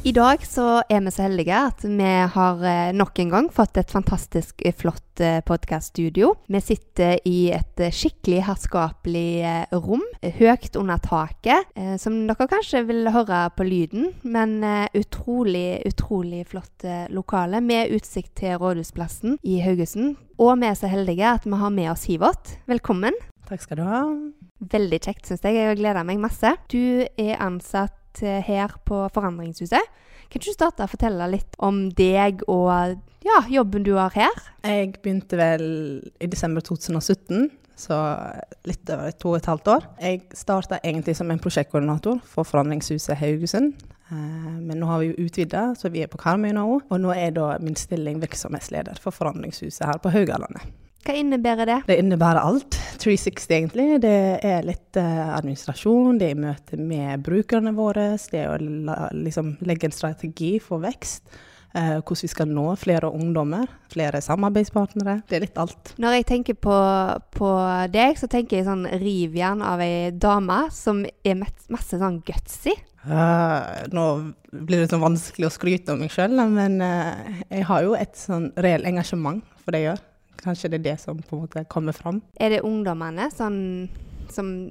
I dag så er vi så heldige at vi har eh, nok en gang fått et fantastisk eh, flott eh, podkaststudio. Vi sitter i et skikkelig herskapelig rom, høyt under taket, som dere kanskje vil høre på lyden, men utrolig, utrolig flott lokale med utsikt til Rådhusplassen i Haugesund. Og vi er så heldige at vi har med oss Hivot. Velkommen. Takk skal du ha. Veldig kjekt, syns jeg. Jeg gleda meg masse. Du er ansatt eh, her på Forandringshuset. Kan ikke du starte å fortelle litt om deg og ja, jobben du har her? Jeg begynte vel i desember 2017, så litt over to og et halvt år. Jeg starta egentlig som en prosjektkoordinator for Forandringshuset Haugesund. Eh, Men nå har vi jo utvida, så vi er på Karmøy nå. Og nå er da min stilling virksomhetsleder for Forandringshuset her på Haugalandet. Hva innebærer det? Det innebærer alt. 360 egentlig. Det er litt eh, administrasjon, det er møte med brukerne våre, det er å la, liksom, legge en strategi for vekst. eh, hvordan vi skal nå flere ungdommer, flere samarbeidspartnere. Det er litt alt. Når jeg tenker på, på deg, så tenker jeg sånn rivjern av ei dame som er masse sånn gutsy. Uh, nå blir det sånn vanskelig å skryte om meg sjøl, men uh, jeg har jo et sånn reelt engasjement for det jeg gjør. Kanskje det er det som på en måte kommer fram. Er det ungdommene sånn, som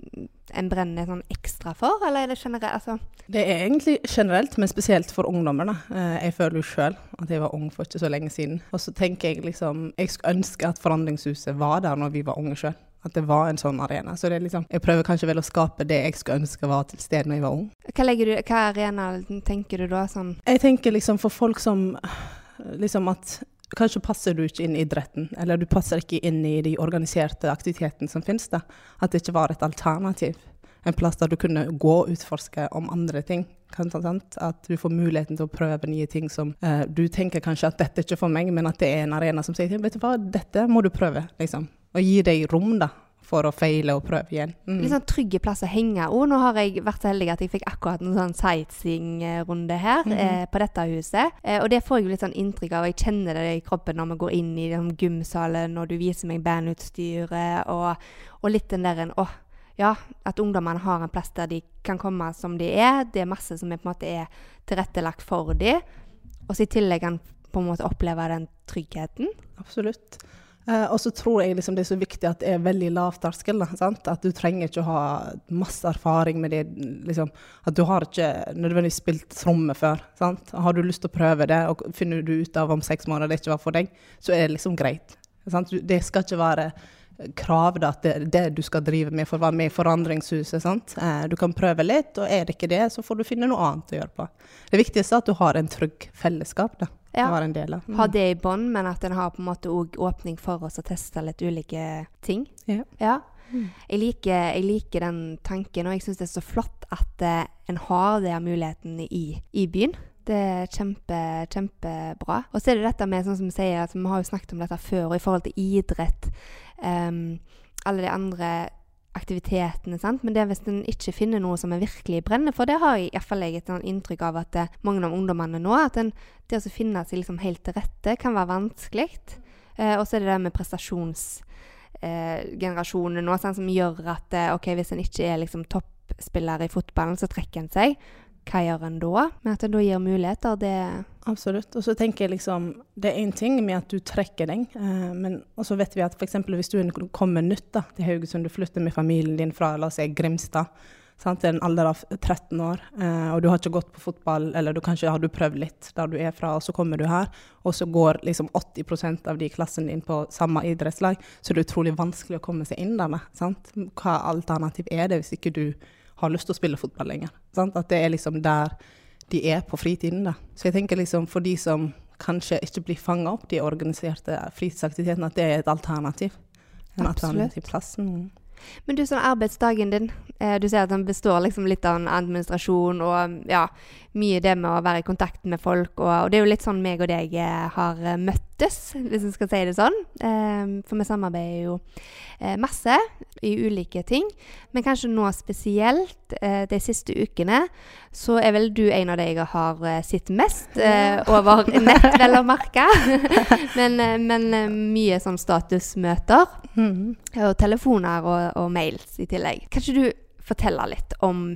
en brenner sånn ekstra for, eller er det generelt? Altså, Det er egentlig generelt, men spesielt for ungdommer. da. Eh, Jeg føler jo sjøl at jeg var ung for ikke så lenge siden. Og så tenker jeg liksom Jeg skulle ønske at Forandringshuset var der når vi var unge sjøl. At det var en sånn arena. Så det liksom, jeg prøver kanskje vel å skape det jeg skulle ønske var til stede når jeg var ung. hva, du, hva arena tenker du da? Sånn Jeg tenker liksom for folk som liksom at Kanskje passer du ikke inn i idretten, eller du passer ikke inn i de organiserte aktivitetene som finnes. da. At det ikke var et alternativ. En plass der du kunne gå og utforske om andre ting. At du får muligheten til å prøve nye ting som eh, du tenker kanskje at dette er ikke for meg, men at det er en arena som sier vet du hva, dette må du prøve. liksom. Og gi deg rom da, for å feile og prøve igjen. Mm. Litt sånn trygge plass å henge. Oh, nå har jeg vært så heldig at jeg fikk akkurat en sånn sightseeing-runde her mm. eh, på dette huset. Eh, og det får jeg jo litt sånn inntrykk av. Jeg kjenner det i kroppen når vi går inn i liksom, gymsalen, og du viser meg bandutstyret, og, og litt den der en Å, ja, at ungdommene har en plass der de kan komme som de er. Det er masse som er, på en måte er tilrettelagt for dem. Og så i tillegg kan på en måte oppleve den tryggheten. Absolutt. Eh, og så tror jeg liksom det er så viktig at det er veldig lav terskel. At du trenger ikke å ha masse erfaring med det. Liksom, at du har ikke nødvendigvis spilt tromme før. sant? Har du lyst til å prøve det, og finner du ut av om seks måneder det ikke var for deg, så er det liksom greit. Sant? Det skal ikke være krav da, at det er det du skal drive med for å være med i Forandringshuset. sant? Eh, Du kan prøve litt, og er det ikke det, så får du finne noe annet å gjøre på. Det viktigste er at du har en trygg fellesskap da, Ja. være en del av. Mm. ha det i bånn, men at en har på en måte òg åpning for oss å teste litt ulike ting. Ja. Ja. Mm. Jeg, liker, jeg liker den tanken, og jeg syns det er så flott at uh, en har det muligheten i, i byen. Det er kjempe, kjempebra. Og så er det dette med, sånn som vi sier, at vi har jo snakket om dette før, og i forhold til idrett um, Alle de andre aktivitetene, sant. Men det er hvis en ikke finner noe som en virkelig brenner for, det har jeg iallfall et sånn inntrykk av at eh, mange av ungdommene nå, at en, det å finne seg liksom helt til rette kan være vanskelig. Eh, og så er det det med prestasjonsgenerasjonen nå, sant? som gjør at eh, hvis en ikke er liksom toppspiller i fotballen, så trekker en seg. Hva gjør en da? Men at det da gir muligheter, det Absolutt. Og så tenker jeg liksom Det er én ting med at du trekker deg, eh, men så vet vi at f.eks. hvis du kommer nytt da, til Haugesund, du flytter med familien din fra la oss si Grimstad sant, til en alder av 13 år, eh, og du har ikke gått på fotball, eller du kanskje har du prøvd litt der du er fra, og så kommer du her, og så går liksom 80% av de klassen din på samme idrettslag, så det er utrolig vanskelig å komme seg inn der. med. Hva alternativ er det hvis ikke du har lyst til å spille fotball lenger? Sant? At det er liksom der de er på fritiden. da. Så jeg tenker liksom for de som kanskje ikke blir fanga opp, de organiserte fritidsaktivitetene, at det er et alternativ. En alternativ plass. Mm. Men du, sånn arbeidsdagen din, eh, du ser at den består liksom litt av en administrasjon og ja, mye det med å være i kontakt med folk, og, og det er jo litt sånn meg og deg eh, har eh, møttes, hvis en skal si det sånn. Eh, for vi samarbeider jo eh, masse i ulike ting, men kanskje nå spesielt eh, de siste ukene, så er vel du en av de jeg har eh, sett mest over nett, vel å merke. men men mye sånn statusmøter. Mm. Og telefoner og, og mails i tillegg. Kan ikke du fortelle litt om,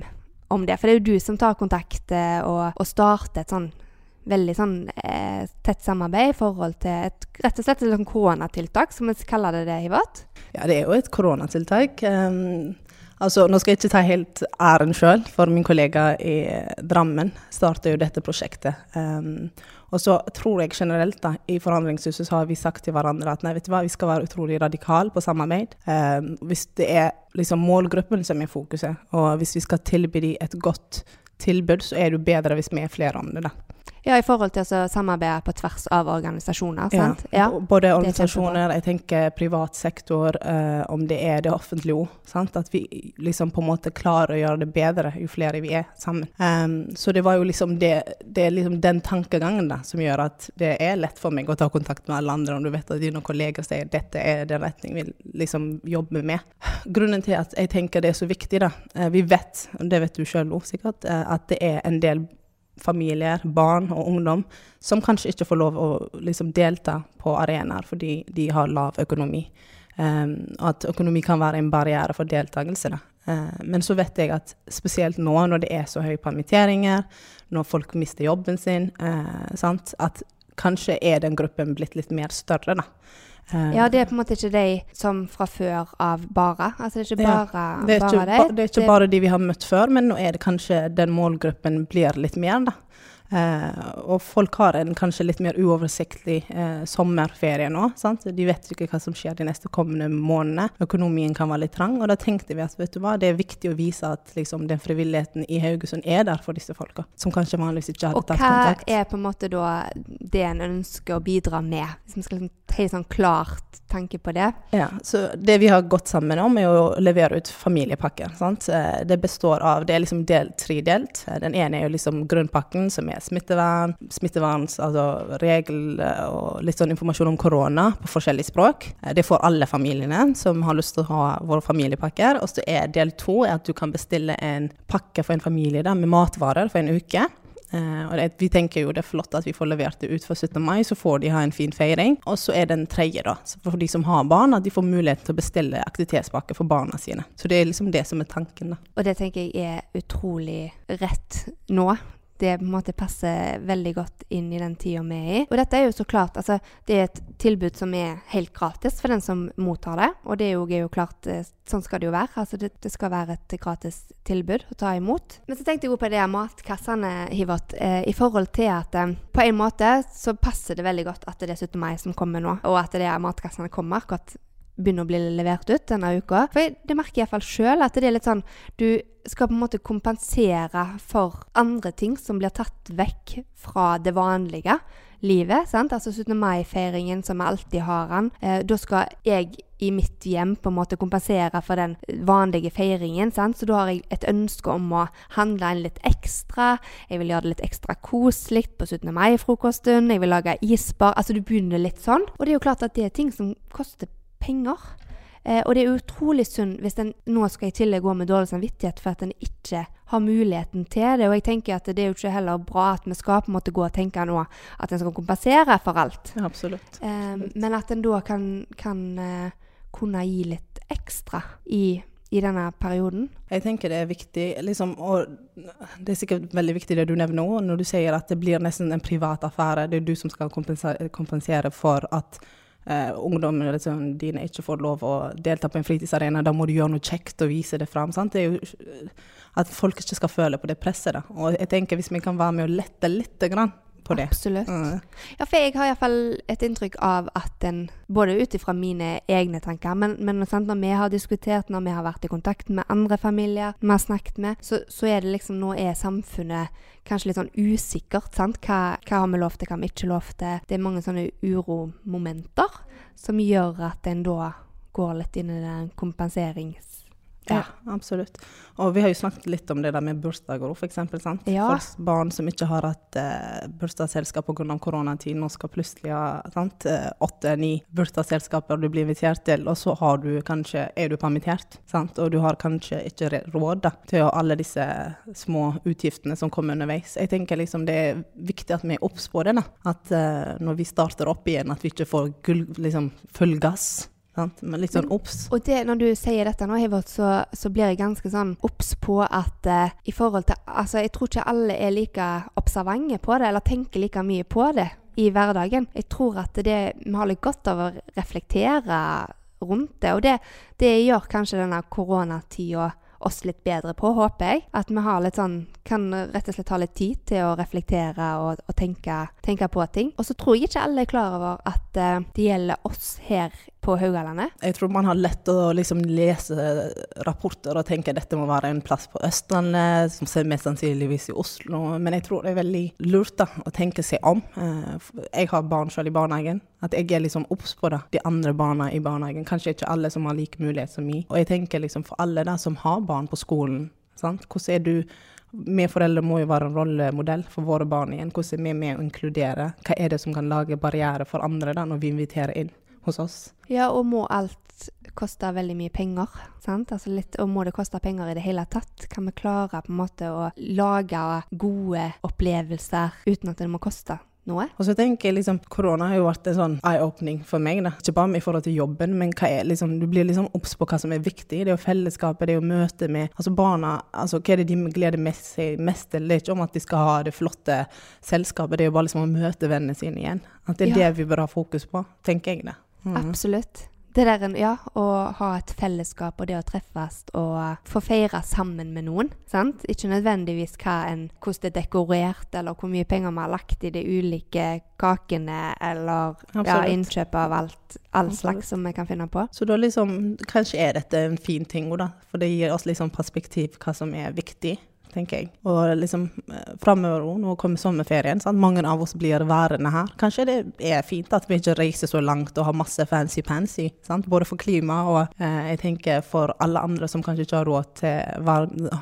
om det. For det er jo du som tar kontakt og, og starter et sånn veldig sånn eh, tett samarbeid i forhold til et, rett og slett et sånn koronatiltak, som vi kaller det det, Hivert? Ja, det er jo et koronatiltak. Um, altså, nå skal jeg ikke ta helt æren sjøl, for min kollega i Drammen starta jo dette prosjektet. Um, og så tror jeg generelt da, i Forhandlingshuset så har vi sagt til hverandre at nei, vet du hva, vi skal være utrolig radikale på samarbeid. Um, hvis det er liksom målgruppen som er fokuset, og hvis vi skal tilby dem et godt tilbud, så er det jo bedre hvis vi er flere om det. da. Ja, i forhold til å samarbeide på tvers av organisasjoner, sant? Ja, både organisasjoner, jeg tenker privat sektor, eh, om det er det offentlige òg. At vi liksom på en måte klarer å gjøre det bedre jo flere vi er sammen. Um, så det var jo liksom det, det er liksom den tankegangen da, som gjør at det er lett for meg å ta kontakt med alle andre, om du vet at dine kolleger sier dette er den retning vi liksom jobber med. Grunnen til at jeg tenker det er så viktig, da, eh, vi vet, og det vet du sjøl òg sikkert, eh, at det er en del familier, barn og ungdom som kanskje ikke får lov å liksom, delta på arenaer fordi de har lav økonomi. Um, og at økonomi kan være en barriere for deltakelse. Uh, men så vet jeg at spesielt nå når det er så høye permitteringer, når folk mister jobben sin, uh, at kanskje er den gruppen blitt litt mer større. da. Uh, ja, det er på en måte ikke de som fra før av bare. Altså det er ikke bare, ja, det er ikke, bare de. Det er ikke bare de vi har møtt før, men nå er det kanskje den målgruppen blir litt mer, da. Eh, og folk har en kanskje litt mer uoversiktlig eh, sommerferie nå. Sant? De vet ikke hva som skjer de neste kommende månedene. Økonomien kan være litt trang. Og da tenkte vi at vet du hva, det er viktig å vise at liksom, den frivilligheten i Haugesund er der for disse folka. Som kanskje vanligvis ikke hadde tatt kontakt. Og hva er på en måte da det en ønsker å bidra med? Hvis vi skal liksom helt sånn klart tenke på det. Ja, så Det vi har gått sammen om, er å levere ut familiepakker. Sant? Eh, det består av Det er liksom del tredelt. Den ene er jo liksom grunnpakken, som er smittevern, smitteverns, altså regel og litt sånn informasjon om korona på forskjellige språk. Eh, det får alle familiene som har lyst til å ha våre familiepakker. Og så er del to at du kan bestille en pakke for en familie da, med matvarer for en uke. Uh, og det, vi tenker jo det er flott at vi får levert det ut for 17. mai, så får de ha en fin feiring. Og så er den tredje, da, for de som har barn, at de får mulighet til å bestille aktivitetspakke for barna sine. Så det er liksom det som er tanken, da. Og det tenker jeg er utrolig rett nå det på en måte passer veldig godt inn i den tida vi er i. Og dette er jo så klart altså, Det er et tilbud som er helt gratis for den som mottar det. Og det er jo, er jo klart eh, Sånn skal det jo være. Altså, det, det, skal være et gratis tilbud å ta imot. Men så tenkte jeg jo på det matkassene, Hivert, eh, i forhold til at eh, på en måte så passer det veldig godt at det er 17. mai som kommer nå, og at det er matkassene kommer akkurat begynner å bli levert ut denne uka. For det merker jeg iallfall sjøl, at det er litt sånn Du skal på en måte kompensere for andre ting som blir tatt vekk fra det vanlige livet. sant? Altså 17. mai-feiringen som vi alltid har den. Eh, da skal jeg i mitt hjem på en måte kompensere for den vanlige feiringen. sant? Så da har jeg et ønske om å handle inn litt ekstra. Jeg vil gjøre det litt ekstra koselig på 17. mai-frokosten. Jeg vil lage isbar. Altså du begynner litt sånn. Og det er jo klart at det er ting som koster penger. Eh, og det er utrolig synd hvis en nå skal i tillegg gå med dårlig samvittighet for at en ikke har muligheten til det. Og jeg tenker at det er jo ikke heller bra at vi skal på en måte gå og tenke nå at en skal kompensere for alt. Ja, absolutt. Eh, men at en da kan, kan eh, kunne gi litt ekstra i i denne perioden? Jeg tenker det er viktig, liksom, og det er sikkert veldig viktig det du nevner nå, når du sier at det blir nesten en privat affære. Det er du som skal kompensere, kompensere for at uh, ungdom liksom, dine ikke får lov å delta på en fritidsarena, da må du gjøre noe kjekt og vise det fram. Sant? Det er jo at folk ikke skal føle på det presset. Da. Og jeg tenker hvis vi kan være med å lette litt grann på det. Absolutt. Mm. Ja, for jeg har iallfall et inntrykk av at en Både ut ifra mine egne tanker, men, men sant, når vi har diskutert, når vi har vært i kontakt med andre familier vi har snakket med, så, så er det liksom Nå er samfunnet kanskje litt sånn usikkert. sant? Hva, hva har vi lov til, hva har vi ikke lov til? Det er mange sånne uromomenter som gjør at en da går litt inn i den kompenserings ja, absolutt. Og vi har jo snakket litt om det der med bursdager òg, f.eks. Ja. For barn som ikke har hatt eh, bursdagsselskap pga. koronatiden, nå skal plutselig ha eh, åtte-ni bursdagsselskaper du blir invitert til, og så har du kanskje, er du permittert, sant? og du har kanskje ikke råd da, til alle disse små utgiftene som kommer underveis. Jeg tenker liksom det er viktig at vi er obs på det. da, At eh, når vi starter opp igjen, at vi ikke får gull, liksom, full gass Sant? Men litt sånn obs. Og det, når du sier dette nå, Hivert, så, så blir jeg ganske sånn obs på at eh, i forhold til Altså, jeg tror ikke alle er like observante på det, eller tenker like mye på det i hverdagen. Jeg tror at det, vi har litt godt av å reflektere rundt det, og det, det gjør kanskje denne koronatida oss litt bedre på, håper jeg. At vi sånn, kan rett og slett ha litt tid til å reflektere og, og tenke, tenke, på ting. Og så tror jeg ikke alle er klar over at uh, det gjelder oss her på Haugalandet. Jeg tror man har lett å liksom lese rapporter og tenke at dette må være en plass på Østlandet, som ser mest sannsynligvis i Oslo. Men jeg tror det er veldig lurt da, å tenke seg om. Eh, jeg har barn selv i barnehagen. At jeg er liksom obs på de andre barna i barnehagen. Kanskje ikke alle som har like mulighet som meg. Og jeg tenker liksom for alle da, som har barn på skolen, sant? hvordan er du vi foreldre må jo være en rollemodell for våre barn igjen. Hvordan er vi med å inkludere? Hva er det som kan lage barrierer for andre da, når vi inviterer inn? Hos oss. Ja, og må alt koste veldig mye penger? Sant? Altså litt, og må det koste penger i det hele tatt? Kan vi klare på en måte å lage gode opplevelser uten at det må koste? Noe. Og så tenker jeg liksom, Korona har jo vært en sånn eye-opening for meg. da. Ikke bare i forhold til jobben, men hva er liksom, du blir liksom obs på hva som er viktig. Det er jo fellesskapet, det er jo møte med altså barna. altså Hva er det de gleder mest, mest til? Det er ikke om at de skal ha det flotte selskapet, det er jo bare liksom å møte vennene sine igjen. At det er ja. det vi bør ha fokus på, tenker jeg det. Mm. Absolutt. Det der, ja, å ha et fellesskap og det å treffes og få feire sammen med noen. sant? Ikke nødvendigvis en, hvordan det er dekorert, eller hvor mye penger vi har lagt i de ulike kakene, eller ja, innkjøp av alt, all slags som vi kan finne på. Så da liksom, kanskje er dette en fin ting, da. For det gir oss liksom perspektiv hva som er viktig tenker jeg. Og liksom eh, framover nå kommer sommerferien, sant? mange av oss blir værende her. Kanskje det er fint at vi ikke reiser så langt og har masse fancy-pansy, både for klima og eh, jeg tenker for alle andre som kanskje ikke har råd til å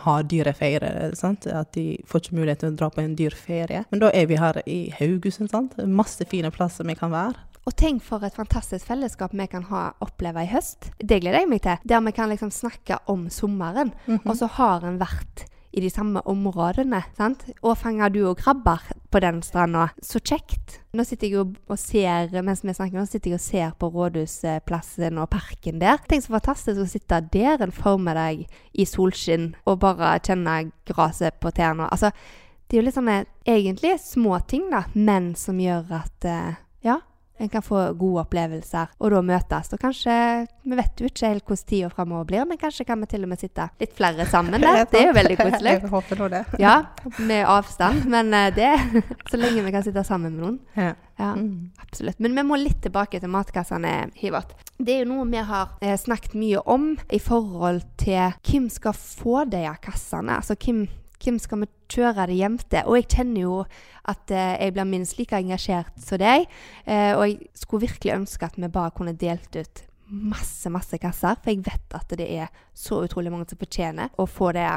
ha dyre ferier. Sant? At de får ikke mulighet til å dra på en dyr ferie. Men da er vi her i Haugesund. Sant? Masse fine plasser vi kan være. Og tenk for et fantastisk fellesskap vi kan ha oppleve i høst. Det gleder jeg meg til. Der vi kan liksom snakke om sommeren. Mm -hmm. Og så har en vært i de samme områdene. sant? Og fanger du og krabber på den stranda. Så kjekt. Nå sitter jeg og ser mens vi snakker, nå sitter jeg og ser på Rådhusplassen og parken der. Tenk så fantastisk å sitte der en formiddag i solskinn og bare kjenne gresset på tærne. Altså, det er jo litt sånne egentlig små ting, da, men som gjør at uh, ja, en kan få gode opplevelser, og da møtes. Og kanskje Vi vet jo ikke helt hvordan tida framover blir, men kanskje kan vi til og med sitte litt flere sammen der. Det er jo veldig koselig. Jeg håper nå det. Ja, med avstand, men eh, det Så lenge vi kan sitte sammen med noen. Ja. ja mm. Absolutt. Men vi må litt tilbake til matkassene, Hivert. Det er jo noe vi har eh, snakket mye om i forhold til hvem skal få de kassene. Altså hvem hvem skal vi kjøre det hjem til? Og jeg kjenner jo at eh, jeg blir minst like engasjert som deg. Eh, og jeg skulle virkelig ønske at vi bare kunne delt ut masse, masse kasser. For jeg vet at det er så utrolig mange som fortjener å få det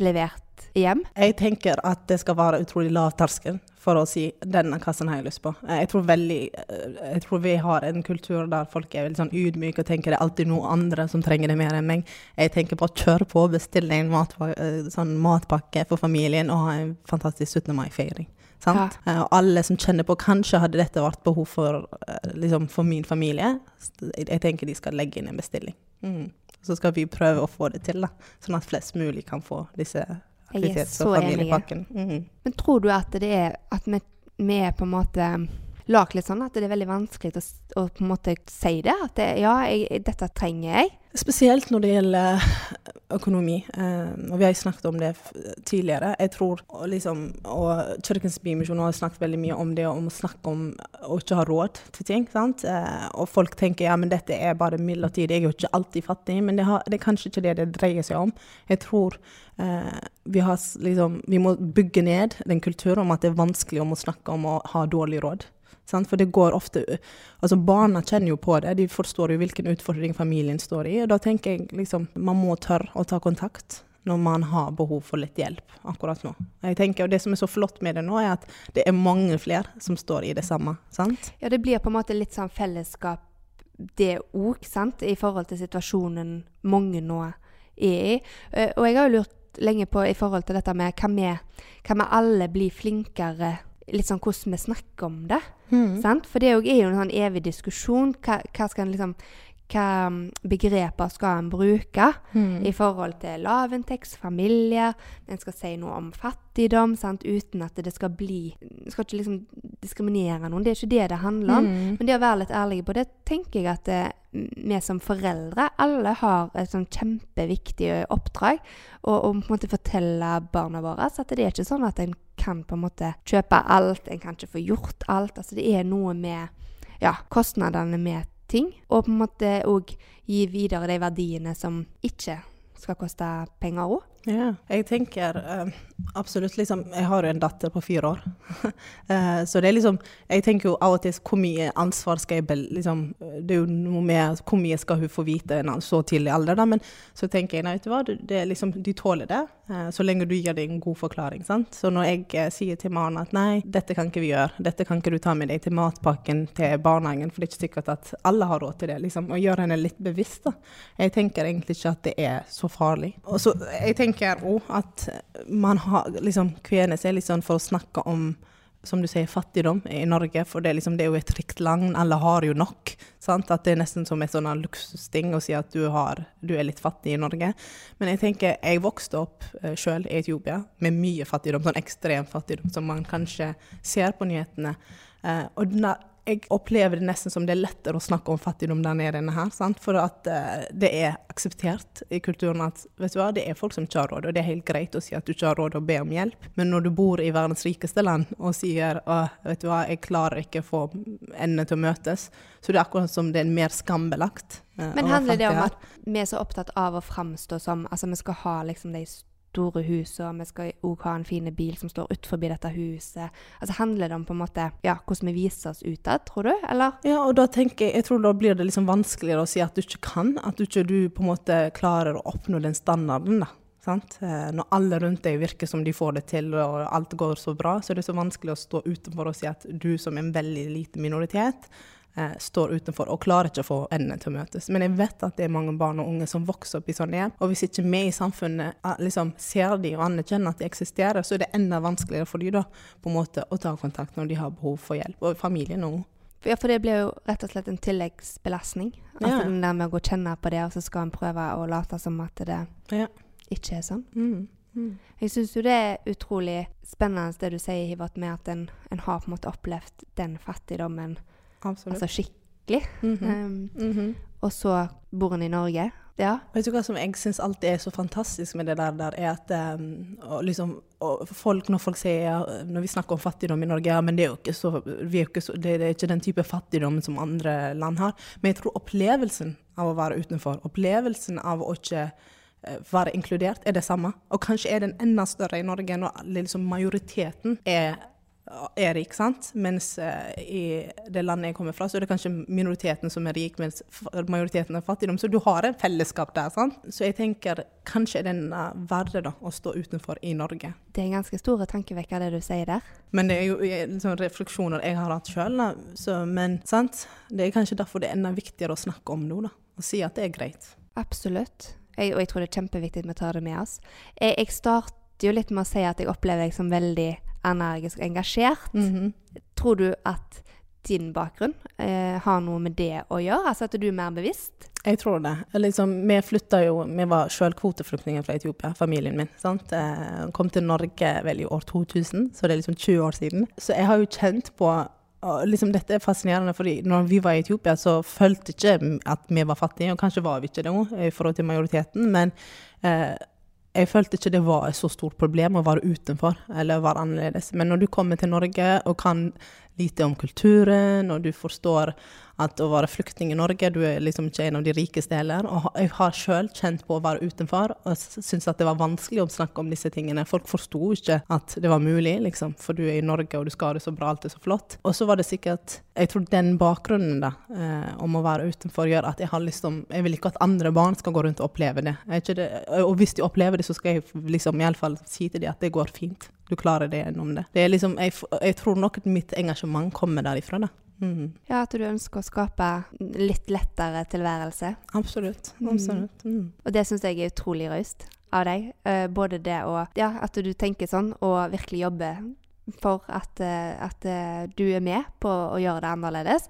levert hjem? Jeg tenker at det skal være utrolig lav terskel for å si 'denne kassen har jeg lyst på'. Jeg tror, veldig, eh, jeg tror vi har en kultur der folk er veldig sånn ydmyke og tenker det er alltid noen andre som trenger det mer enn meg. Jeg tenker å kjøre på, bestille en matpakke, eh, sånn matpakke for familien og ha en fantastisk 17. mai-feiring. Ja. Uh, alle som kjenner på kanskje hadde dette vært behov for, liksom for min familie, jeg tenker de skal legge inn en bestilling. Mm. Så skal vi prøve å få det til, da, sånn at flest mulig kan få disse aktivitets- og familiepakken. Mm. Men tror du at det er at vi, vi på en måte lagd litt sånn at det er veldig vanskelig å, å på en måte si det? At det, ja, jeg, dette trenger jeg. Spesielt når det gjelder økonomi. Eh, og vi har snakket om det tidligere. Jeg tror liksom, og Kirkens Bymisjon har snakket veldig mye om det om å snakke om å ikke ha råd til ting. sant? Eh, og folk tenker ja, men dette er bare midlertidig, jeg er jo ikke alltid fattig. Men det, har, det, er kanskje ikke det det dreier seg om. Jeg tror eh, vi, har, liksom, vi må bygge ned den kulturen om at det er vanskelig om å snakke om å ha dårlig råd. For det går ofte Altså barna kjenner jo på det, de forstår jo hvilken utfordring familien står i. Og da tenker jeg liksom man må tørre å ta kontakt når man har behov for litt hjelp akkurat nå. Jeg tenker, og Det som er så flott med det nå, er at det er mange flere som står i det samme. sant? Ja, det blir på en måte litt sånn fellesskap det òg, sant, i forhold til situasjonen mange nå er i. Eh, og jeg har jo lurt lenge på i forhold til dette med kan vi, hva vi alle bli flinkere litt sånn hvordan vi snakker om det. Mm. For det er jo en sånn evig diskusjon. Hva, hva, skal en liksom hva mm, begreper skal en bruke Mm. i forhold til lavinntektsfamilier. En skal si noe om fattigdom sant? uten at det skal bli skal ikke liksom diskriminere noen. Det er ikke det det handler om. Mm. Men det å være litt ærlig på det, tenker jeg at det, vi som foreldre alle har et sånn kjempeviktig oppdrag. Og på en måte fortelle barna våre at det er ikke sånn at en kan på en måte kjøpe alt. En kan ikke få gjort alt. Altså det er noe med ja, kostnadene med ting. Og på en måte òg gi videre de verdiene som ikke skal koste penger òg. Ja, jeg tenker eh, absolutt liksom Jeg har jo en datter på fire år. Eh, så det er liksom Jeg tenker jo av og til hvor mye ansvar skal jeg liksom, Det er jo noe med hvor mye skal hun få vite en så tidlig alder, da. Men så tenker jeg nei, vet du hva, det, liksom, de tåler det. eh, så lenge du gir dem en god forklaring. sant? Så når jeg sier til mannen at nei, dette kan ikke vi gjøre, dette kan ikke du ta med deg til matpakken til barnehagen, for det er ikke sikkert at alle har råd til det. liksom, Og gjøre henne litt bevisst. da. Jeg tenker egentlig ikke at det er så farlig. Og så jeg tenker òg at man har liksom kvener seg litt sånn for å snakke om som du sier, fattigdom i Norge, for det er, liksom, det er jo et rikt land, alle har jo nok. Sant? At det er nesten som et sånn luksusting å si at du, har, du er litt fattig i Norge. Men jeg tenker, jeg vokste opp uh, sjøl i Etiopia med mye fattigdom, sånn ekstrem fattigdom som man kanskje ser på nyhetene. Uh, og jeg opplever det nesten som det er lettere å snakke om fattigdom der nede enn her. Sant? For at uh, det er akseptert i kulturen at vet du hva, det er folk som ikke har råd, og det er helt greit å si at du ikke har råd og be om hjelp. Men når du bor i verdens rikeste land og sier at vet du hva, jeg klarer ikke å få endene til å møtes, så det er akkurat som det er mer skambelagt. Uh, Men handler det om at vi er så opptatt av å framstå som Altså, vi skal ha liksom de store hus, og vi skal òg ha en fin bil som står utenfor dette huset. Altså, handler det om på en måte ja, hvordan vi viser oss utad, tror du? Eller? Ja, og da tenker jeg, jeg tror da blir det liksom vanskeligere å si at du ikke kan, at du ikke du på en måte klarer å oppnå den standarden. da. Sant? Eh, Når alle rundt deg virker som de får det til og alt går så bra, så er det så vanskelig å stå utenfor og si at du som en veldig liten minoritet eh, står utenfor og klarer ikke å få endene til å møtes. Men jeg vet at det er mange barn og unge som vokser opp i sånne hjem, og hvis ikke vi i samfunnet eh, liksom ser de og anerkjenner at de eksisterer, så er det enda vanskeligere for de da på en måte å ta kontakt når de har behov for hjelp, og familien òg. Ja, for det blir jo rett og slett en tilleggsbelastning. Altså Ja. den der med å gå kjenne på det, og så skal en prøve å late som at det Ja. ikke er sånn. Mm. Mm. Jeg syns jo det er utrolig spennende det du sier, Hivert, med at en, en har på en måte opplevd den fattigdommen Absolutt. altså skikkelig. Mhm. Um, Mhm. og så bor han i Norge. Ja. Vet du hva som jeg syns alltid er så fantastisk med det der, der er at um, og liksom, og folk, Når folk sier ja, når vi snakker om fattigdom i Norge, ja, men det er jo ikke så, vi er ikke så det, det er ikke den type fattigdom som andre land har. Men jeg tror opplevelsen av å være utenfor, opplevelsen av å ikke eh, være inkludert, er det samme. Og kanskje er den enda større i Norge når liksom majoriteten er er rik, sant? Mens eh, i det landet jeg kommer fra, så er det kanskje minoriteten som er rik, mens majoriteten er fattigdom. Så du har en fellesskap der, sant? Så jeg tenker kanskje er den uh, verre da, å stå utenfor i Norge. Det er en ganske stor tankevekker, det du sier der. Men det er jo eh, liksom refleksjoner jeg har hatt sjøl. Men sant? det er kanskje derfor det er enda viktigere å snakke om nå, da. Og si at det er greit. Absolutt. Jeg, og jeg tror det er kjempeviktig at vi tar det med oss. Jeg, jeg starter jo litt med å si at jeg opplever deg som veldig energisk og engasjert. -hmm. Tror du at din bakgrunn eh, har noe med det å gjøre? Altså at du er mer bevisst? Jeg tror det. Liksom, vi flytta jo Vi var sjøl kvoteflyktninger fra Etiopia, familien min. sant? Jeg Kom til Norge vel i år 2000, så det er liksom 20 år siden. Så jeg har jo kjent på liksom Dette er fascinerende, fordi når vi var i Etiopia, så følte ikke at vi var fattige, og kanskje var vi ikke det i forhold til majoriteten. men eh, jeg følte ikke det var et så stort problem å være utenfor eller være annerledes. Men når du kommer til Norge og kan lite om kulturen, og du forstår at å være flyktning i Norge, du er liksom ikke en av de rikeste heller. Og jeg har sjøl kjent på å være utenfor og syntes at det var vanskelig å snakke om disse tingene. Folk forsto ikke at det var mulig, liksom, for du er i Norge og du skal ha det så bra, alt er så flott. Og så var det sikkert Jeg tror den bakgrunnen da, eh, om å være utenfor gjør at jeg har lyst om Jeg vil ikke at andre barn skal gå rundt og oppleve det. Det og hvis de opplever det, så skal jeg liksom iallfall si til dem at det går fint. Du klarer det gjennom det. det liksom, jeg, jeg tror nok at mitt engasjement kommer derifra. da. Mm. Ja, at du ønsker å skape litt lettere tilværelse. Absolutt. Mm. absolutt. Mm. Og det syns jeg er utrolig raust av deg. Uh, både det å Ja, at du tenker sånn, og virkelig jobber for at, eh, at eh, du er med på å gjøre det annerledes.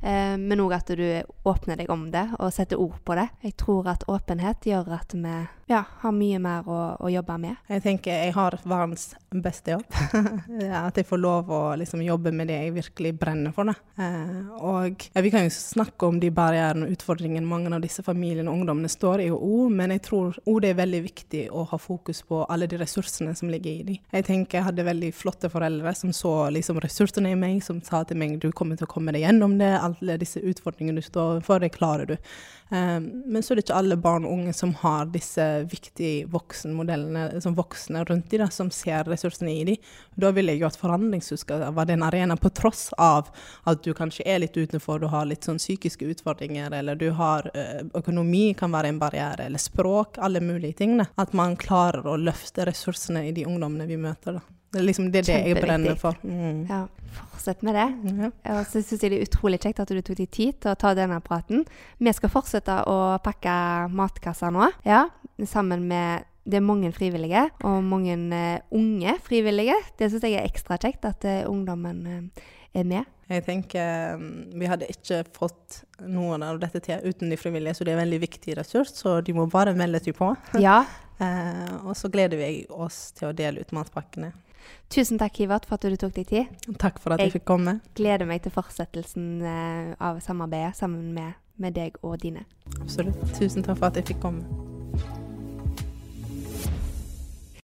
Uh, men òg at du åpner deg om det og setter ord på det. Jeg tror at åpenhet gjør at vi ja, har mye mer å, å jobbe med. Jeg tenker jeg har verdens beste jobb. at jeg får lov å liksom, jobbe med det jeg virkelig brenner for. Eh, og ja, Vi kan jo snakke om de barrierene og utfordringene mange av disse familiene og ungdommene står i, og O, men jeg tror det er veldig viktig å ha fokus på alle de ressursene som ligger i dem. Jeg tenker jeg hadde veldig flotte foreldre som så liksom, ressursene i meg, som sa til meg du kommer til å komme deg gjennom det, alle disse utfordringene du står overfor, det klarer du. Um, men så er det ikke alle barn og unge som har disse viktige voksenmodellene, som voksne rundt dem, som ser ressursene i dem. Da vil jeg jo at forhandlingshus skal være en arena, på tross av at du kanskje er litt utenfor, du har litt sånn psykiske utfordringer, eller du har uh, økonomi kan være en barriere, eller språk, alle mulige tingene. At man klarer å løfte ressursene i de ungdommene vi møter. da. Det er liksom det, det jeg brenner for. Mm. Ja, fortsett med det. Ja. Og så syns jeg det er utrolig kjekt at du tok deg tid til å ta denne praten. Vi skal fortsette å pakke matkasser nå, ja, sammen med det er mange frivillige, og mange uh, unge frivillige. Det syns jeg er ekstra kjekt, at uh, ungdommen uh, er med. Jeg tenker um, Vi hadde ikke fått noen av dette til uten de frivillige, så det er en veldig viktig ressurs. Så de må bare melde seg på. Ja. og så gleder vi oss til å dele ut matpakkene. Tusen takk, Hivert, for at du tok deg tid. Takk for at jeg, jeg fikk komme. gleder meg til fortsettelsen eh, av samarbeidet sammen med, med deg og dine. Absolutt. Tusen takk for at jeg fikk komme.